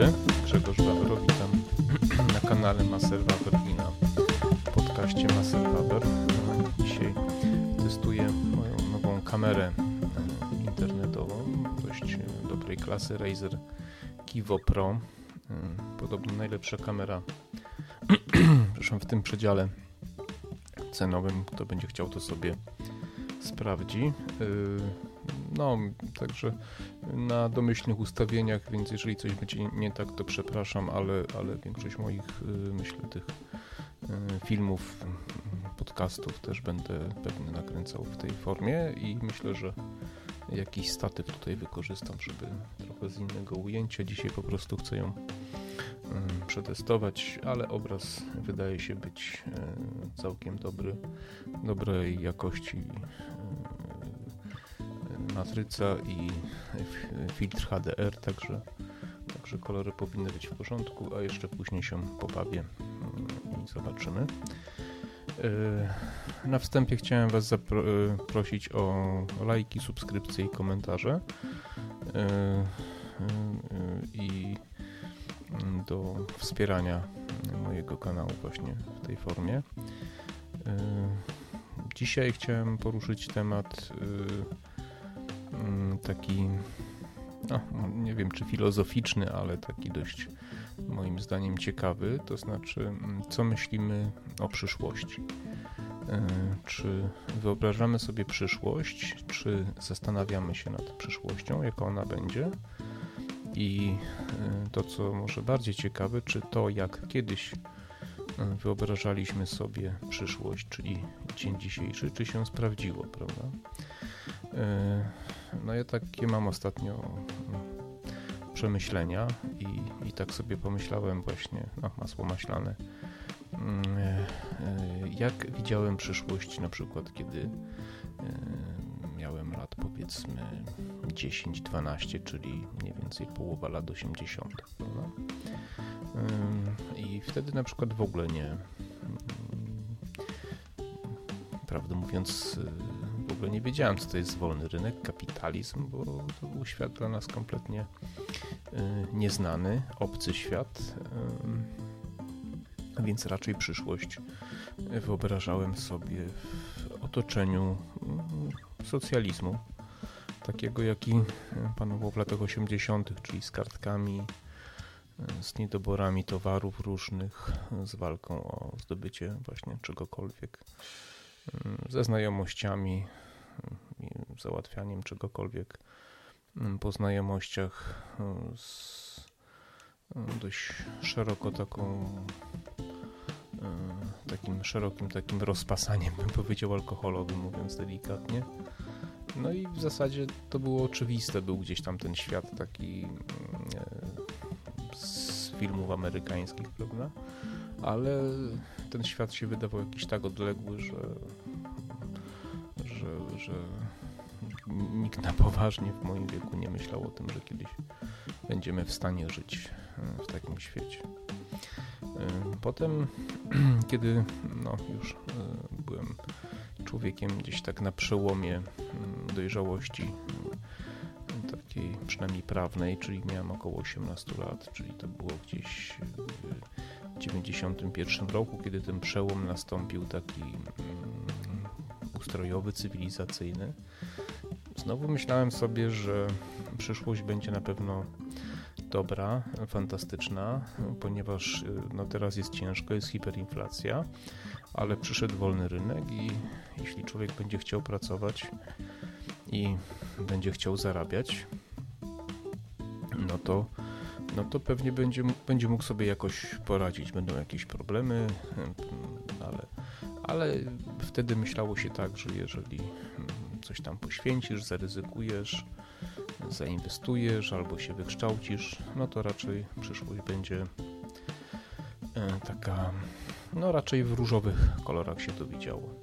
dobry, Grzegorz Wawer, witam na kanale Maser Wawer i na podcaście Maser Wawer. Dzisiaj testuję moją nową kamerę e, internetową, dość dobrej klasy Razer Kivo Pro. E, podobno najlepsza kamera zresztą w tym przedziale cenowym. Kto będzie chciał to sobie sprawdzi. E, no, także na domyślnych ustawieniach, więc jeżeli coś będzie nie tak, to przepraszam, ale, ale większość moich, y, myślę, tych y, filmów, podcastów też będę pewnie nakręcał w tej formie i myślę, że jakiś statyw tutaj wykorzystam, żeby trochę z innego ujęcia. Dzisiaj po prostu chcę ją y, przetestować, ale obraz wydaje się być całkiem dobry, dobrej jakości matryca i filtr HDR, także, także kolory powinny być w porządku, a jeszcze później się pobawię mm, i zobaczymy. E, na wstępie chciałem Was zaprosić e, o lajki, subskrypcje i komentarze e, i mm, do wspierania mojego kanału właśnie w tej formie. Dzisiaj chciałem poruszyć temat taki, no, nie wiem czy filozoficzny, ale taki dość moim zdaniem ciekawy, to znaczy mm, co myślimy o przyszłości. E, czy wyobrażamy sobie przyszłość, czy zastanawiamy się nad przyszłością, jaka ona będzie? I e, to, co może bardziej ciekawe, czy to, jak kiedyś e, wyobrażaliśmy sobie przyszłość, czyli dzień dzisiejszy, czy się sprawdziło, prawda? No ja takie mam ostatnio mm, przemyślenia i, i tak sobie pomyślałem właśnie, no masło maślane, mm, e, e, jak widziałem przyszłość na przykład, kiedy e, miałem lat powiedzmy 10-12, czyli mniej więcej połowa lat 80. Prawda? I wtedy na przykład w ogóle nie, prawdę mówiąc, ogóle nie wiedziałem, co to jest wolny rynek, kapitalizm, bo to był świat dla nas kompletnie y, nieznany, obcy świat, y, więc raczej przyszłość wyobrażałem sobie w otoczeniu y, socjalizmu, takiego jaki panował w latach 80., czyli z kartkami, z niedoborami towarów różnych, z walką o zdobycie właśnie czegokolwiek, ze znajomościami, załatwianiem czegokolwiek mm, po znajomościach mm, z mm, dość szeroko taką takim szerokim takim rozpasaniem bym powiedział alkoholowym mówiąc delikatnie. No i w zasadzie to było oczywiste był gdzieś tam ten świat taki e, z filmów amerykańskich prawda? Ale ten świat się wydawał jakiś tak odległy, że że, nikt na poważnie w moim wieku nie myślał o tym, że kiedyś będziemy w stanie żyć e, w takim świecie. E, potem, kiedy no, już e, byłem człowiekiem gdzieś tak na przełomie dojrzałości takiej przynajmniej prawnej, czyli miałem około 18 lat, czyli to było gdzieś w 91 roku, kiedy ten przełom nastąpił taki ustrojowy, cywilizacyjny. Znowu myślałem sobie, że przyszłość będzie na pewno dobra, fantastyczna, ponieważ y, no teraz jest ciężko, jest hiperinflacja, ale przyszedł wolny rynek i jeśli człowiek będzie chciał pracować i będzie chciał zarabiać, no to, no to pewnie będzie, będzie mógł sobie jakoś poradzić. Będą jakieś problemy, ale wtedy myślało się tak, że jeżeli mm, coś tam poświęcisz, zaryzykujesz, zainwestujesz albo się wykształcisz, no to raczej przyszłość będzie e, taka, no raczej w różowych kolorach się to widziało.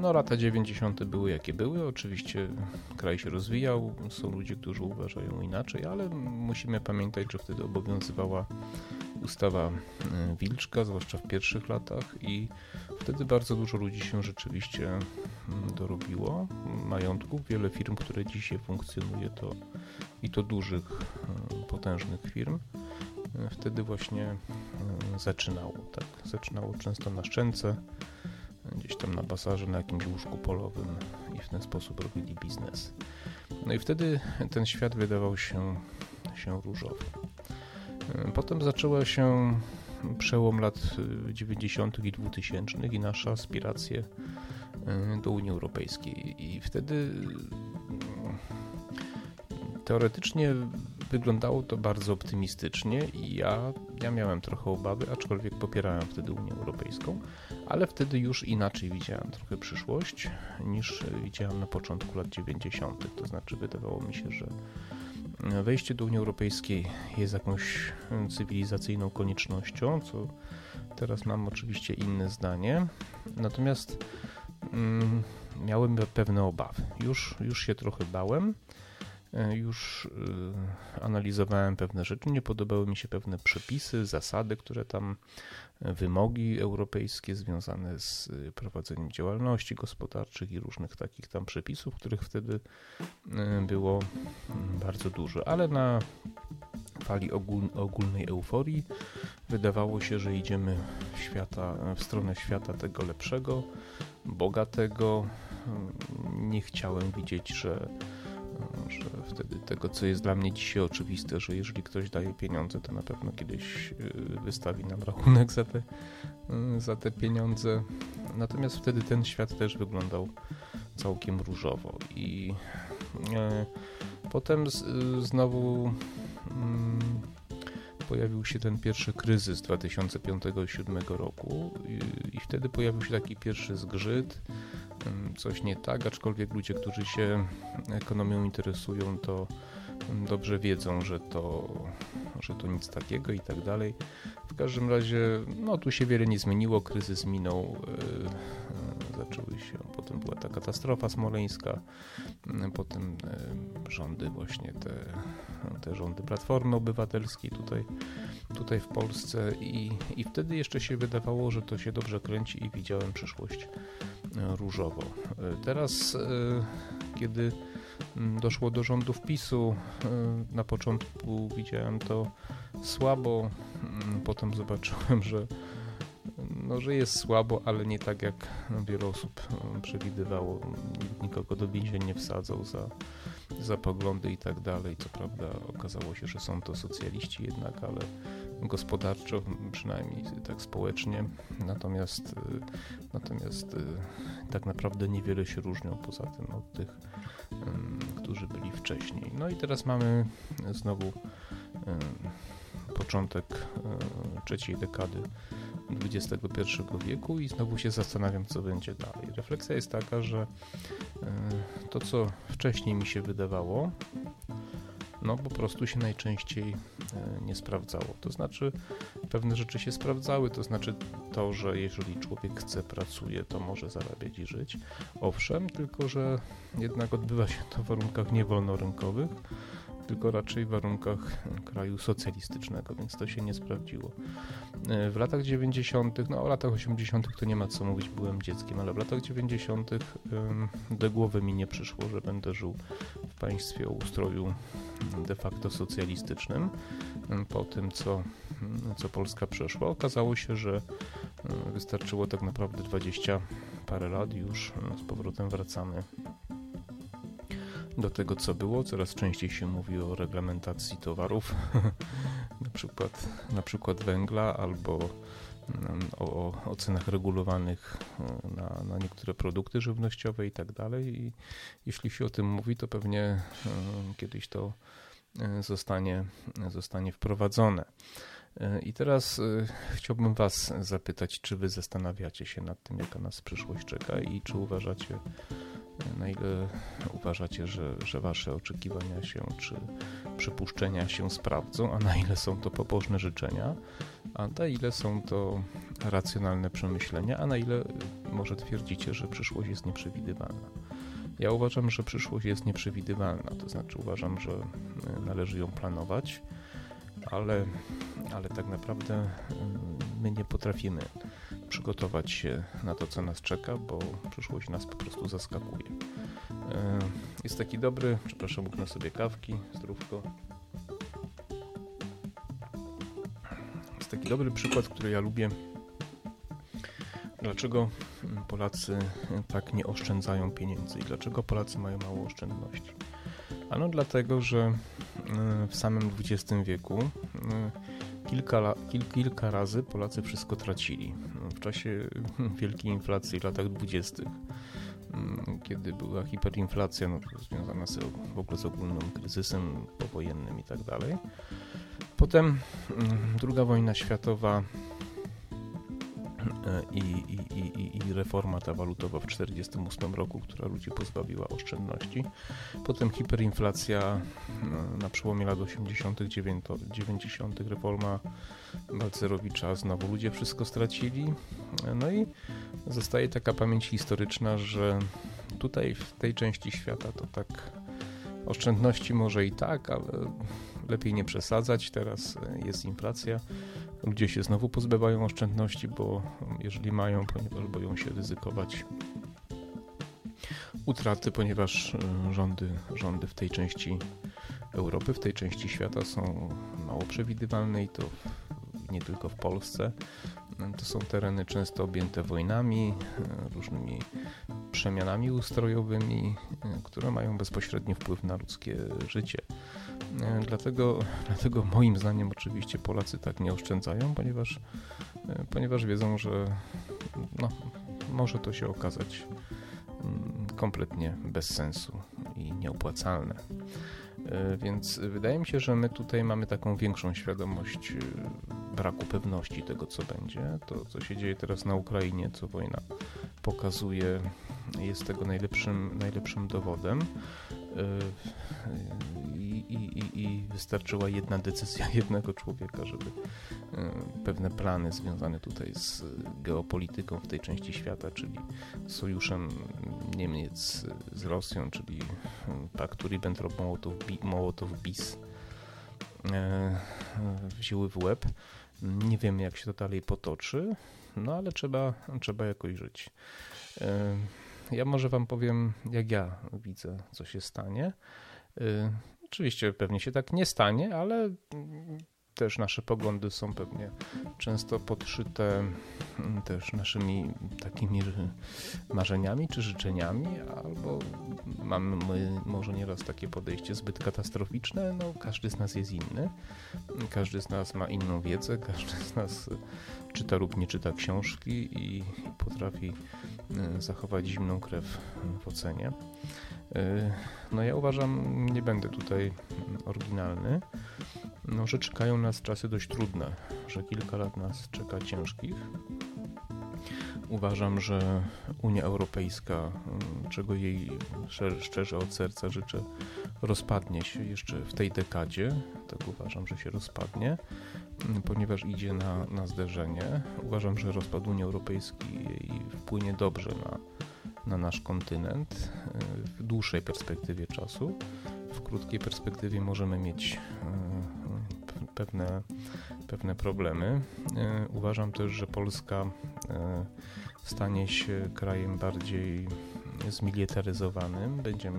No lata 90. były jakie były, oczywiście kraj się rozwijał, są ludzie, którzy uważają inaczej, ale musimy pamiętać, że wtedy obowiązywała ustawa Wilczka, zwłaszcza w pierwszych latach i wtedy bardzo dużo ludzi się rzeczywiście mm, dorobiło majątków. Wiele firm, które dzisiaj funkcjonuje to i to dużych, potężnych firm wtedy właśnie zaczynało. Tak? Zaczynało często na szczęce, gdzieś tam na basarze, na jakimś łóżku polowym i w ten sposób robili biznes. No i wtedy ten świat wydawał się, się różowy. Potem zaczęła się przełom lat 90. i 2000 i nasze aspiracje do Unii Europejskiej. I wtedy teoretycznie wyglądało to bardzo optymistycznie i ja, ja miałem trochę obawy, aczkolwiek popierałem wtedy Unię Europejską, ale wtedy już inaczej widziałem trochę przyszłość niż widziałem na początku lat 90. To znaczy wydawało mi się, że wejście do Unii Europejskiej jest jakąś cywilizacyjną koniecznością, co teraz mam oczywiście inne zdanie. Natomiast mm, miałem pewne obawy. Już, już się trochę bałem. E, już e, analizowałem pewne rzeczy, nie podobały mi się pewne przepisy, zasady, które tam, e, wymogi europejskie związane z prowadzeniem działalności gospodarczych i różnych takich tam przepisów, których wtedy było bardzo dużo, ale na fali ogólnej euforii wydawało się, że idziemy w, świata, w stronę świata tego lepszego, bogatego. Nie chciałem widzieć, że że wtedy tego, co jest dla mnie dzisiaj oczywiste, że jeżeli ktoś daje pieniądze, to na pewno kiedyś y, wystawi nam rachunek za te, y, za te pieniądze. Natomiast wtedy ten świat też wyglądał całkiem różowo i e, potem z, znowu mm, pojawił się ten pierwszy kryzys 2005-2007 roku i, i wtedy pojawił się taki pierwszy zgrzyt coś nie tak, aczkolwiek ludzie, którzy się ekonomią interesują, to dobrze wiedzą, że to, że to nic takiego i tak dalej. W każdym razie, no tu się wiele nie zmieniło, kryzys minął, yy, zaczęły się, potem była ta katastrofa smoleńska, yy, potem yy, rządy właśnie te, te rządy Platformy Obywatelskiej tutaj, tutaj w Polsce i, i wtedy jeszcze się wydawało, że to się dobrze kręci i widziałem przyszłość różowo. Teraz, kiedy Mm, doszło do rządów PiSu. Y, na początku widziałem to słabo, mm, potem zobaczyłem, że, no, że jest słabo, ale nie tak jak wiele osób y, przewidywało. Nikogo do więzień nie wsadzał za, za poglądy i tak dalej. Co prawda okazało się, że są to socjaliści jednak, ale gospodarczo, przynajmniej tak społecznie. Natomiast, y, natomiast tak naprawdę niewiele się różnią poza tym od tych którzy byli wcześniej. No i teraz mamy znowu początek trzeciej dekady XXI wieku i znowu się zastanawiam, co będzie dalej. Refleksja jest taka, że to, co wcześniej mi się wydawało, no po prostu się najczęściej nie sprawdzało. To znaczy, pewne rzeczy się sprawdzały, to znaczy to, że jeżeli człowiek chce, pracuje, to może zarabiać i żyć. Owszem, tylko że jednak odbywa się to w warunkach niewolnorynkowych, tylko raczej w warunkach kraju socjalistycznego, więc to się nie sprawdziło. E, w latach 90., no o latach 80. to nie ma co mówić, byłem dzieckiem, ale w latach 90. do głowy mi nie przyszło, że będę żył w państwie o ustroju de facto socjalistycznym. Po tym, co, co Polska przeszła, okazało się, że wystarczyło tak naprawdę 20 parę lat już z powrotem wracamy do tego, co było. Coraz częściej się mówi o reglamentacji towarów, na, przykład, na przykład węgla, albo mm, o, o cenach regulowanych e, na, na niektóre produkty żywnościowe i tak dalej. I jeśli się o tym mówi, to pewnie e, kiedyś to e, zostanie, zostanie wprowadzone. I teraz chciałbym Was zapytać, czy Wy zastanawiacie się nad tym, jaka nas przyszłość czeka i czy uważacie, na ile uważacie, że, że wasze oczekiwania się czy przypuszczenia się sprawdzą, a na ile są to pobożne życzenia, a na ile są to racjonalne przemyślenia, a na ile może twierdzicie, że przyszłość jest nieprzewidywalna. Ja uważam, że przyszłość jest nieprzewidywalna, to znaczy uważam, że należy ją planować ale, ale tak naprawdę my nie potrafimy przygotować się na to, co nas czeka, bo przyszłość nas po prostu zaskakuje. Jest taki dobry, przepraszam, uknę sobie kawki, zdrówko. Jest taki dobry przykład, który ja lubię. Dlaczego Polacy tak nie oszczędzają pieniędzy i dlaczego Polacy mają mało oszczędności? Ano dlatego, że e, w samym XX wieku e, kilka, kil, kilka razy Polacy wszystko tracili. Czasie wielkiej inflacji w latach dwudziestych Mm, kiedy była hiperinflacja no, związana z, w ogóle z ogólnym kryzysem powojennym i tak dalej. Potem druga wojna światowa i, i, i, i, reforma ta walutowa w 1948 roku, która ludzi pozbawiła oszczędności. Potem hiperinflacja na przełomie lat 80., 90., reforma Balcerowicza, znowu ludzie wszystko stracili. No i zostaje taka pamięć historyczna, że tutaj w tej części świata to tak oszczędności może i tak, ale lepiej nie przesadzać. Teraz jest inflacja. Ludzie się znowu pozbywają oszczędności, bo jeżeli mają, ponieważ boją się ryzykować utraty, ponieważ e, rządy, rządy w tej części Europy, w tej części świata są mało przewidywalne i to nie tylko w Polsce. To są tereny często objęte wojnami, e, różnymi przemianami ustrojowymi, e, które mają bezpośredni wpływ na ludzkie życie. E, dlatego, dlatego moim zdaniem oczywiście Polacy tak nie oszczędzają, ponieważ, ponieważ wiedzą, że no, może to się okazać mm, kompletnie bez sensu i nieopłacalne. Więc wydaje mi się, że my tutaj mamy taką większą świadomość braku pewności tego, co będzie. To, co się dzieje teraz na Ukrainie, co wojna pokazuje, jest tego najlepszym, najlepszym dowodem. Yy, I, i, I, wystarczyła jedna decyzja jednego człowieka, żeby yy, pewne plany związane tutaj z geopolityką w tej części świata, czyli sojuszem Niemiec z Rosją, czyli paktu Ribbentrop-Mołotow-Bis wzięły w łeb. Nie wiemy, jak się to dalej potoczy, no ale trzeba, trzeba jakoś żyć. Ja może Wam powiem, jak ja widzę, co się stanie. Oczywiście pewnie się tak nie stanie, ale też nasze poglądy są pewnie często podszyte mm, też naszymi takimi marzeniami czy życzeniami, albo mamy może nieraz takie podejście zbyt katastroficzne. No, każdy z nas jest inny, każdy z nas ma inną wiedzę, każdy z nas czyta lub nie czyta książki i potrafi y, zachować zimną krew w ocenie. Y, no ja uważam, nie będę tutaj oryginalny, no, że czekają nas czasy dość trudne, że kilka lat nas czeka ciężkich. Uważam, że Unia Europejska, mm, czego jej szczerze od serca życzę, rozpadnie się jeszcze w tej dekadzie. Tak uważam, że się rozpadnie, mm, ponieważ idzie na, na zderzenie. Uważam, że rozpad Unii Europejskiej wpłynie dobrze na, na nasz kontynent y, w dłuższej perspektywie czasu. W krótkiej perspektywie możemy mieć y, pewne, pewne problemy. E, uważam też, że Polska e, stanie się krajem bardziej zmilitaryzowanym, będziemy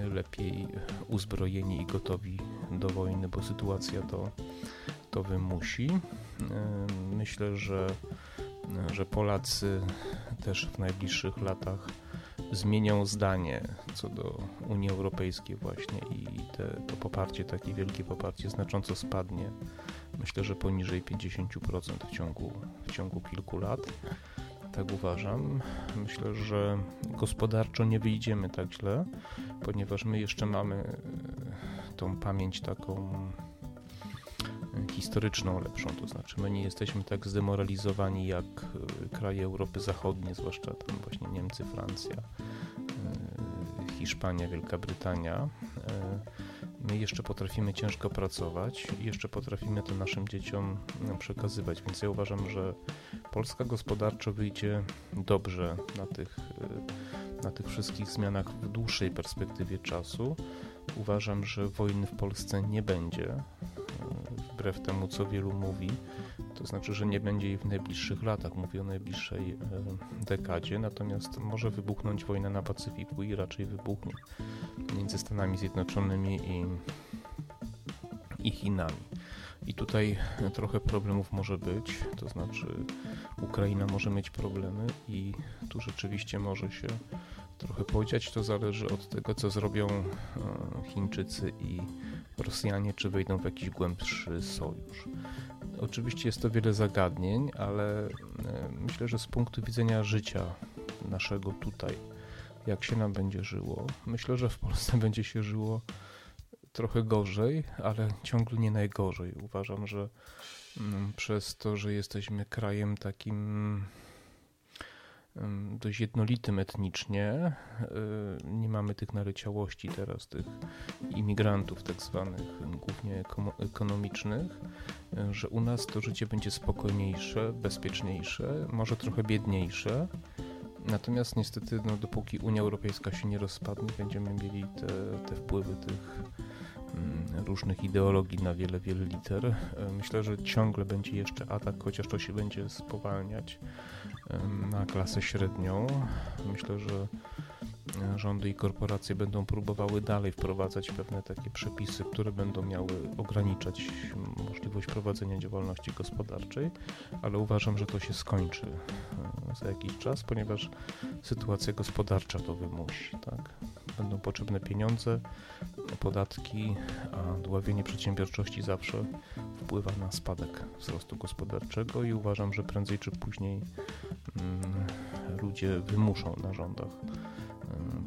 e, lepiej uzbrojeni i gotowi do wojny, bo sytuacja to, to wymusi. Myślę, że, że Polacy też w najbliższych latach zmienią zdanie co do Unii Europejskiej właśnie i te, to poparcie, takie wielkie poparcie znacząco spadnie. Myślę, że poniżej 50% w ciągu, w ciągu kilku lat. Tak uważam. Myślę, że gospodarczo nie wyjdziemy tak źle, ponieważ my jeszcze mamy e, tą pamięć taką historyczną lepszą, to znaczy my nie jesteśmy tak zdemoralizowani jak e, kraje Europy Zachodniej, zwłaszcza tam właśnie Niemcy, Francja, e, Hiszpania, Wielka Brytania. E, my jeszcze potrafimy ciężko pracować i jeszcze potrafimy to naszym dzieciom przekazywać, więc ja uważam, że Polska gospodarczo wyjdzie dobrze na tych, na tych wszystkich zmianach w dłuższej perspektywie czasu. Uważam, że wojny w Polsce nie będzie wbrew temu, co wielu mówi. To znaczy, że nie będzie jej w najbliższych latach, mówię o najbliższej dekadzie, natomiast może wybuchnąć wojna na Pacyfiku i raczej wybuchnie między Stanami Zjednoczonymi i, i Chinami. I tutaj trochę problemów może być, to znaczy Ukraina może mieć problemy i tu rzeczywiście może się trochę podziać. To zależy od tego, co zrobią e, Chińczycy i Rosjanie, czy wejdą w jakiś głębszy sojusz. Oczywiście jest to wiele zagadnień, ale e, myślę, że z punktu widzenia życia naszego tutaj, jak się nam będzie żyło, myślę, że w Polsce będzie się żyło trochę gorzej, ale ciągle nie najgorzej. Uważam, że mm, przez to, że jesteśmy krajem takim mm, dość jednolitym etnicznie, y, nie mamy tych naleciałości teraz, tych imigrantów tak zwanych, głównie ekonomicznych, y, że u nas to życie będzie spokojniejsze, bezpieczniejsze, może trochę biedniejsze, Natomiast niestety, no, dopóki Unia Europejska się nie rozpadnie, będziemy mieli te, te wpływy tych mm, różnych ideologii na wiele, wiele liter. E, myślę, że ciągle będzie jeszcze atak, chociaż to się będzie spowalniać na klasę średnią. Myślę, że rządy i korporacje będą próbowały dalej wprowadzać pewne takie przepisy, które będą miały ograniczać możliwość prowadzenia działalności gospodarczej, ale uważam, że to się skończy e, za jakiś czas, ponieważ sytuacja gospodarcza to wymusi. Tak? Będą potrzebne pieniądze, podatki, a dławienie przedsiębiorczości zawsze wpływa na spadek wzrostu gospodarczego i uważam, że prędzej czy później mm, ludzie wymuszą na rządach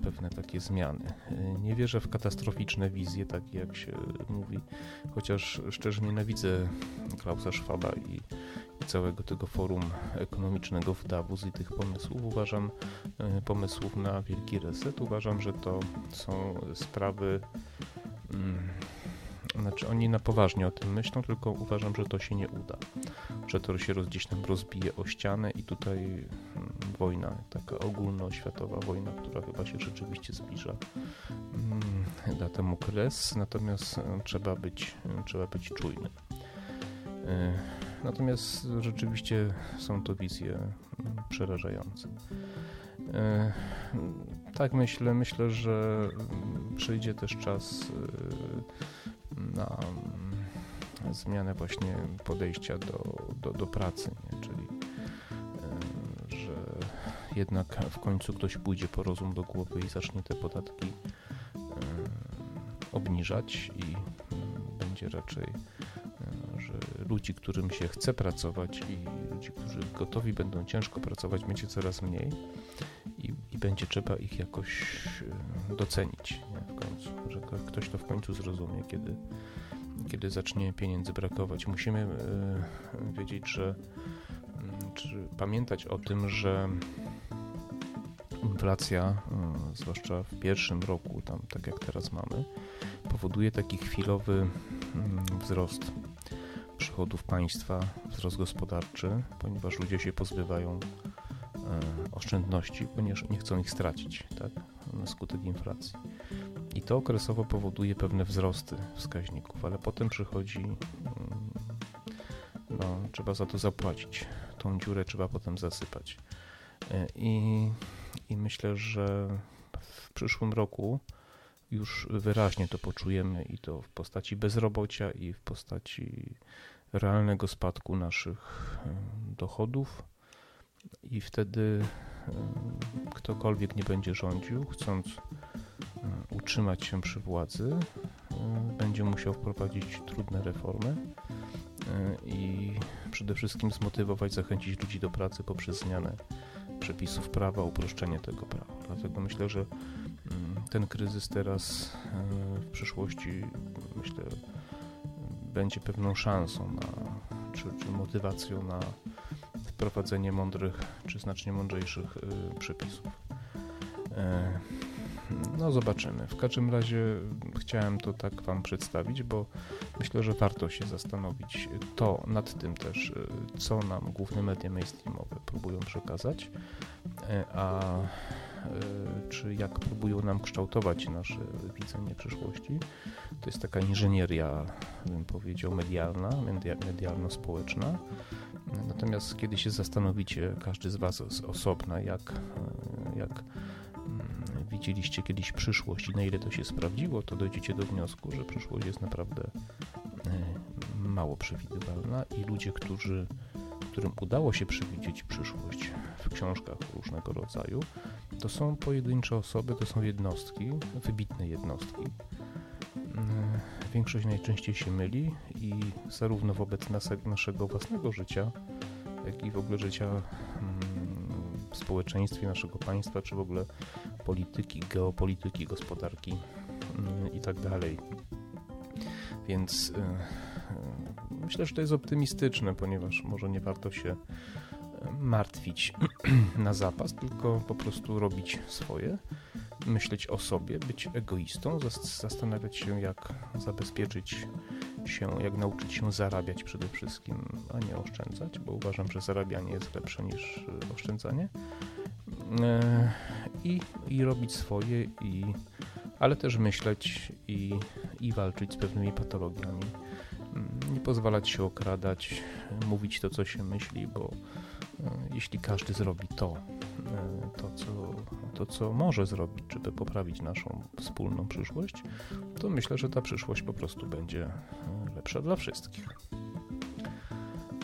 pewne takie zmiany. Nie wierzę w katastroficzne wizje, takie jak się mówi, chociaż szczerze nienawidzę Klausa Schwaba i, i całego tego forum ekonomicznego w Davos i tych pomysłów. Uważam e, pomysłów na wielki reset. Uważam, że to są sprawy mm, znaczy oni na poważnie o tym myślą, tylko uważam, że to się nie uda. Że to się gdzieś tam rozbije o ścianę i tutaj mm, wojna, taka ogólnoświatowa wojna, która chyba się rzeczywiście zbliża, da temu kres, natomiast e, trzeba być, e, trzeba być czujnym. E, natomiast rzeczywiście są to wizje przerażające. Tak myślę, myślę, że przyjdzie też czas mm, zmianę właśnie podejścia do, do, do pracy, nie? czyli że jednak w końcu ktoś pójdzie po rozum do głowy i zacznie te podatki obniżać i będzie raczej, że ludzi, którym się chce pracować i ludzi, którzy gotowi będą ciężko pracować, będzie coraz mniej i, i będzie trzeba ich jakoś docenić nie? w końcu, że ktoś to w końcu zrozumie, kiedy, kiedy zacznie pieniędzy brakować. Musimy e, wiedzieć, że mm, czy pamiętać o tym, że inflacja, e, zwłaszcza w pierwszym roku, tam tak jak teraz mamy, powoduje taki chwilowy mm, wzrost przychodów państwa, wzrost gospodarczy, ponieważ ludzie się pozbywają E, oszczędności, ponieważ nie chcą ich stracić tak, na skutek inflacji. I to okresowo powoduje pewne wzrosty wskaźników, ale potem przychodzi, mm, no, trzeba za to zapłacić. Tą dziurę trzeba potem zasypać. E, I, i myślę, że w przyszłym roku już wyraźnie to poczujemy i to w postaci bezrobocia i w postaci realnego spadku naszych dochodów i wtedy ktokolwiek nie będzie rządził, chcąc utrzymać się przy władzy, będzie musiał wprowadzić trudne reformy i przede wszystkim zmotywować, zachęcić ludzi do pracy poprzez zmianę przepisów prawa, uproszczenie tego prawa. Dlatego myślę, że ten kryzys teraz w przyszłości, myślę, będzie pewną szansą na, czy, czy motywacją na wprowadzenie mądrych, czy znacznie mądrzejszych przepisów. E, no zobaczymy. W każdym razie chciałem to tak Wam przedstawić, bo myślę, że warto się zastanowić to nad tym też, y, co nam główne media mainstreamowe próbują przekazać, e, a czy jak próbują nam kształtować nasze widzenie przyszłości. To jest taka inżynieria, bym powiedział, medialna, medialno-społeczna. Natomiast kiedy się zastanowicie, każdy z Was osobna, jak, jak widzieliście kiedyś przyszłość i na ile to się sprawdziło, to dojdziecie do wniosku, że przyszłość jest naprawdę mało przewidywalna i ludzie, którzy którym udało się przewidzieć przyszłość w książkach różnego rodzaju, to są pojedyncze osoby, to są jednostki, wybitne jednostki. Mm, większość najczęściej się myli i zarówno wobec naszego własnego życia, jak i w ogóle życia mm, w społeczeństwie naszego państwa, czy w ogóle polityki, geopolityki, gospodarki mm, i tak. Więc y, Myślę, że to jest optymistyczne, ponieważ może nie warto się e, martwić na zapas, tylko po prostu robić swoje, myśleć o sobie, być egoistą, zastanawiać się, jak zabezpieczyć się, jak nauczyć się zarabiać przede wszystkim, a nie oszczędzać, bo uważam, że zarabianie jest lepsze niż e, oszczędzanie. I, i robić swoje, i, ale też myśleć i, i walczyć z pewnymi patologiami nie pozwalać się okradać, mówić to, co się myśli, bo e, jeśli każdy zrobi to, e, to co, to, co może zrobić, żeby poprawić naszą wspólną przyszłość, to myślę, że ta przyszłość po prostu będzie e, lepsza dla wszystkich.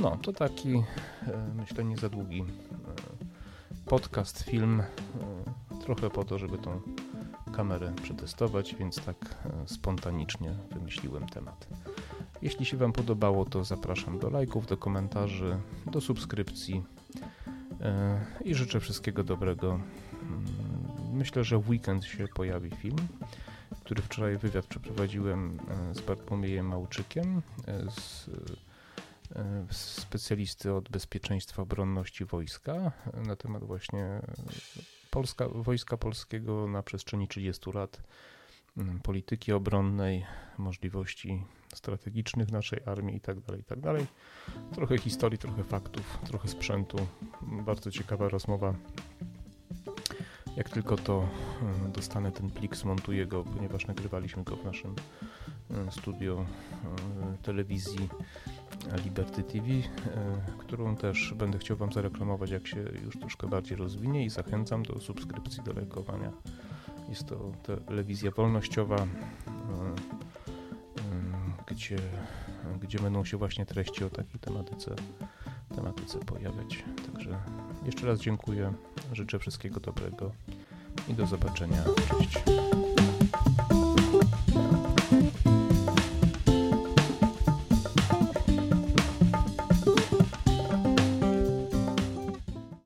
No, to taki, myślę, nie za długi podcast, film, trochę po to, żeby tą kamerę przetestować, więc tak spontanicznie wymyśliłem temat. Jeśli się Wam podobało, to zapraszam do lajków, do komentarzy, do subskrypcji e, i życzę wszystkiego dobrego. Mm, myślę, że w weekend się pojawi film, który wczoraj wywiad przeprowadziłem e, z Bartłomiejem Małczykiem, e, z specjalisty od bezpieczeństwa obronności wojska na temat właśnie Polska, Wojska Polskiego na przestrzeni 30 lat, mm, polityki obronnej, możliwości strategicznych naszej armii i tak dalej, i tak. Trochę historii, trochę faktów, trochę sprzętu. Bardzo ciekawa rozmowa. Jak tylko to e, dostanę ten plik, zmontuję go, ponieważ nagrywaliśmy go w naszym e, studio telewizji Liberty TV, którą też będę chciał Wam zareklamować, jak się już troszkę bardziej rozwinie i zachęcam do subskrypcji, do lajkowania. Jest to telewizja wolnościowa, gdzie, gdzie będą się właśnie treści o takiej tematyce, tematyce pojawiać. Także jeszcze raz dziękuję, życzę wszystkiego dobrego i do zobaczenia. Cześć.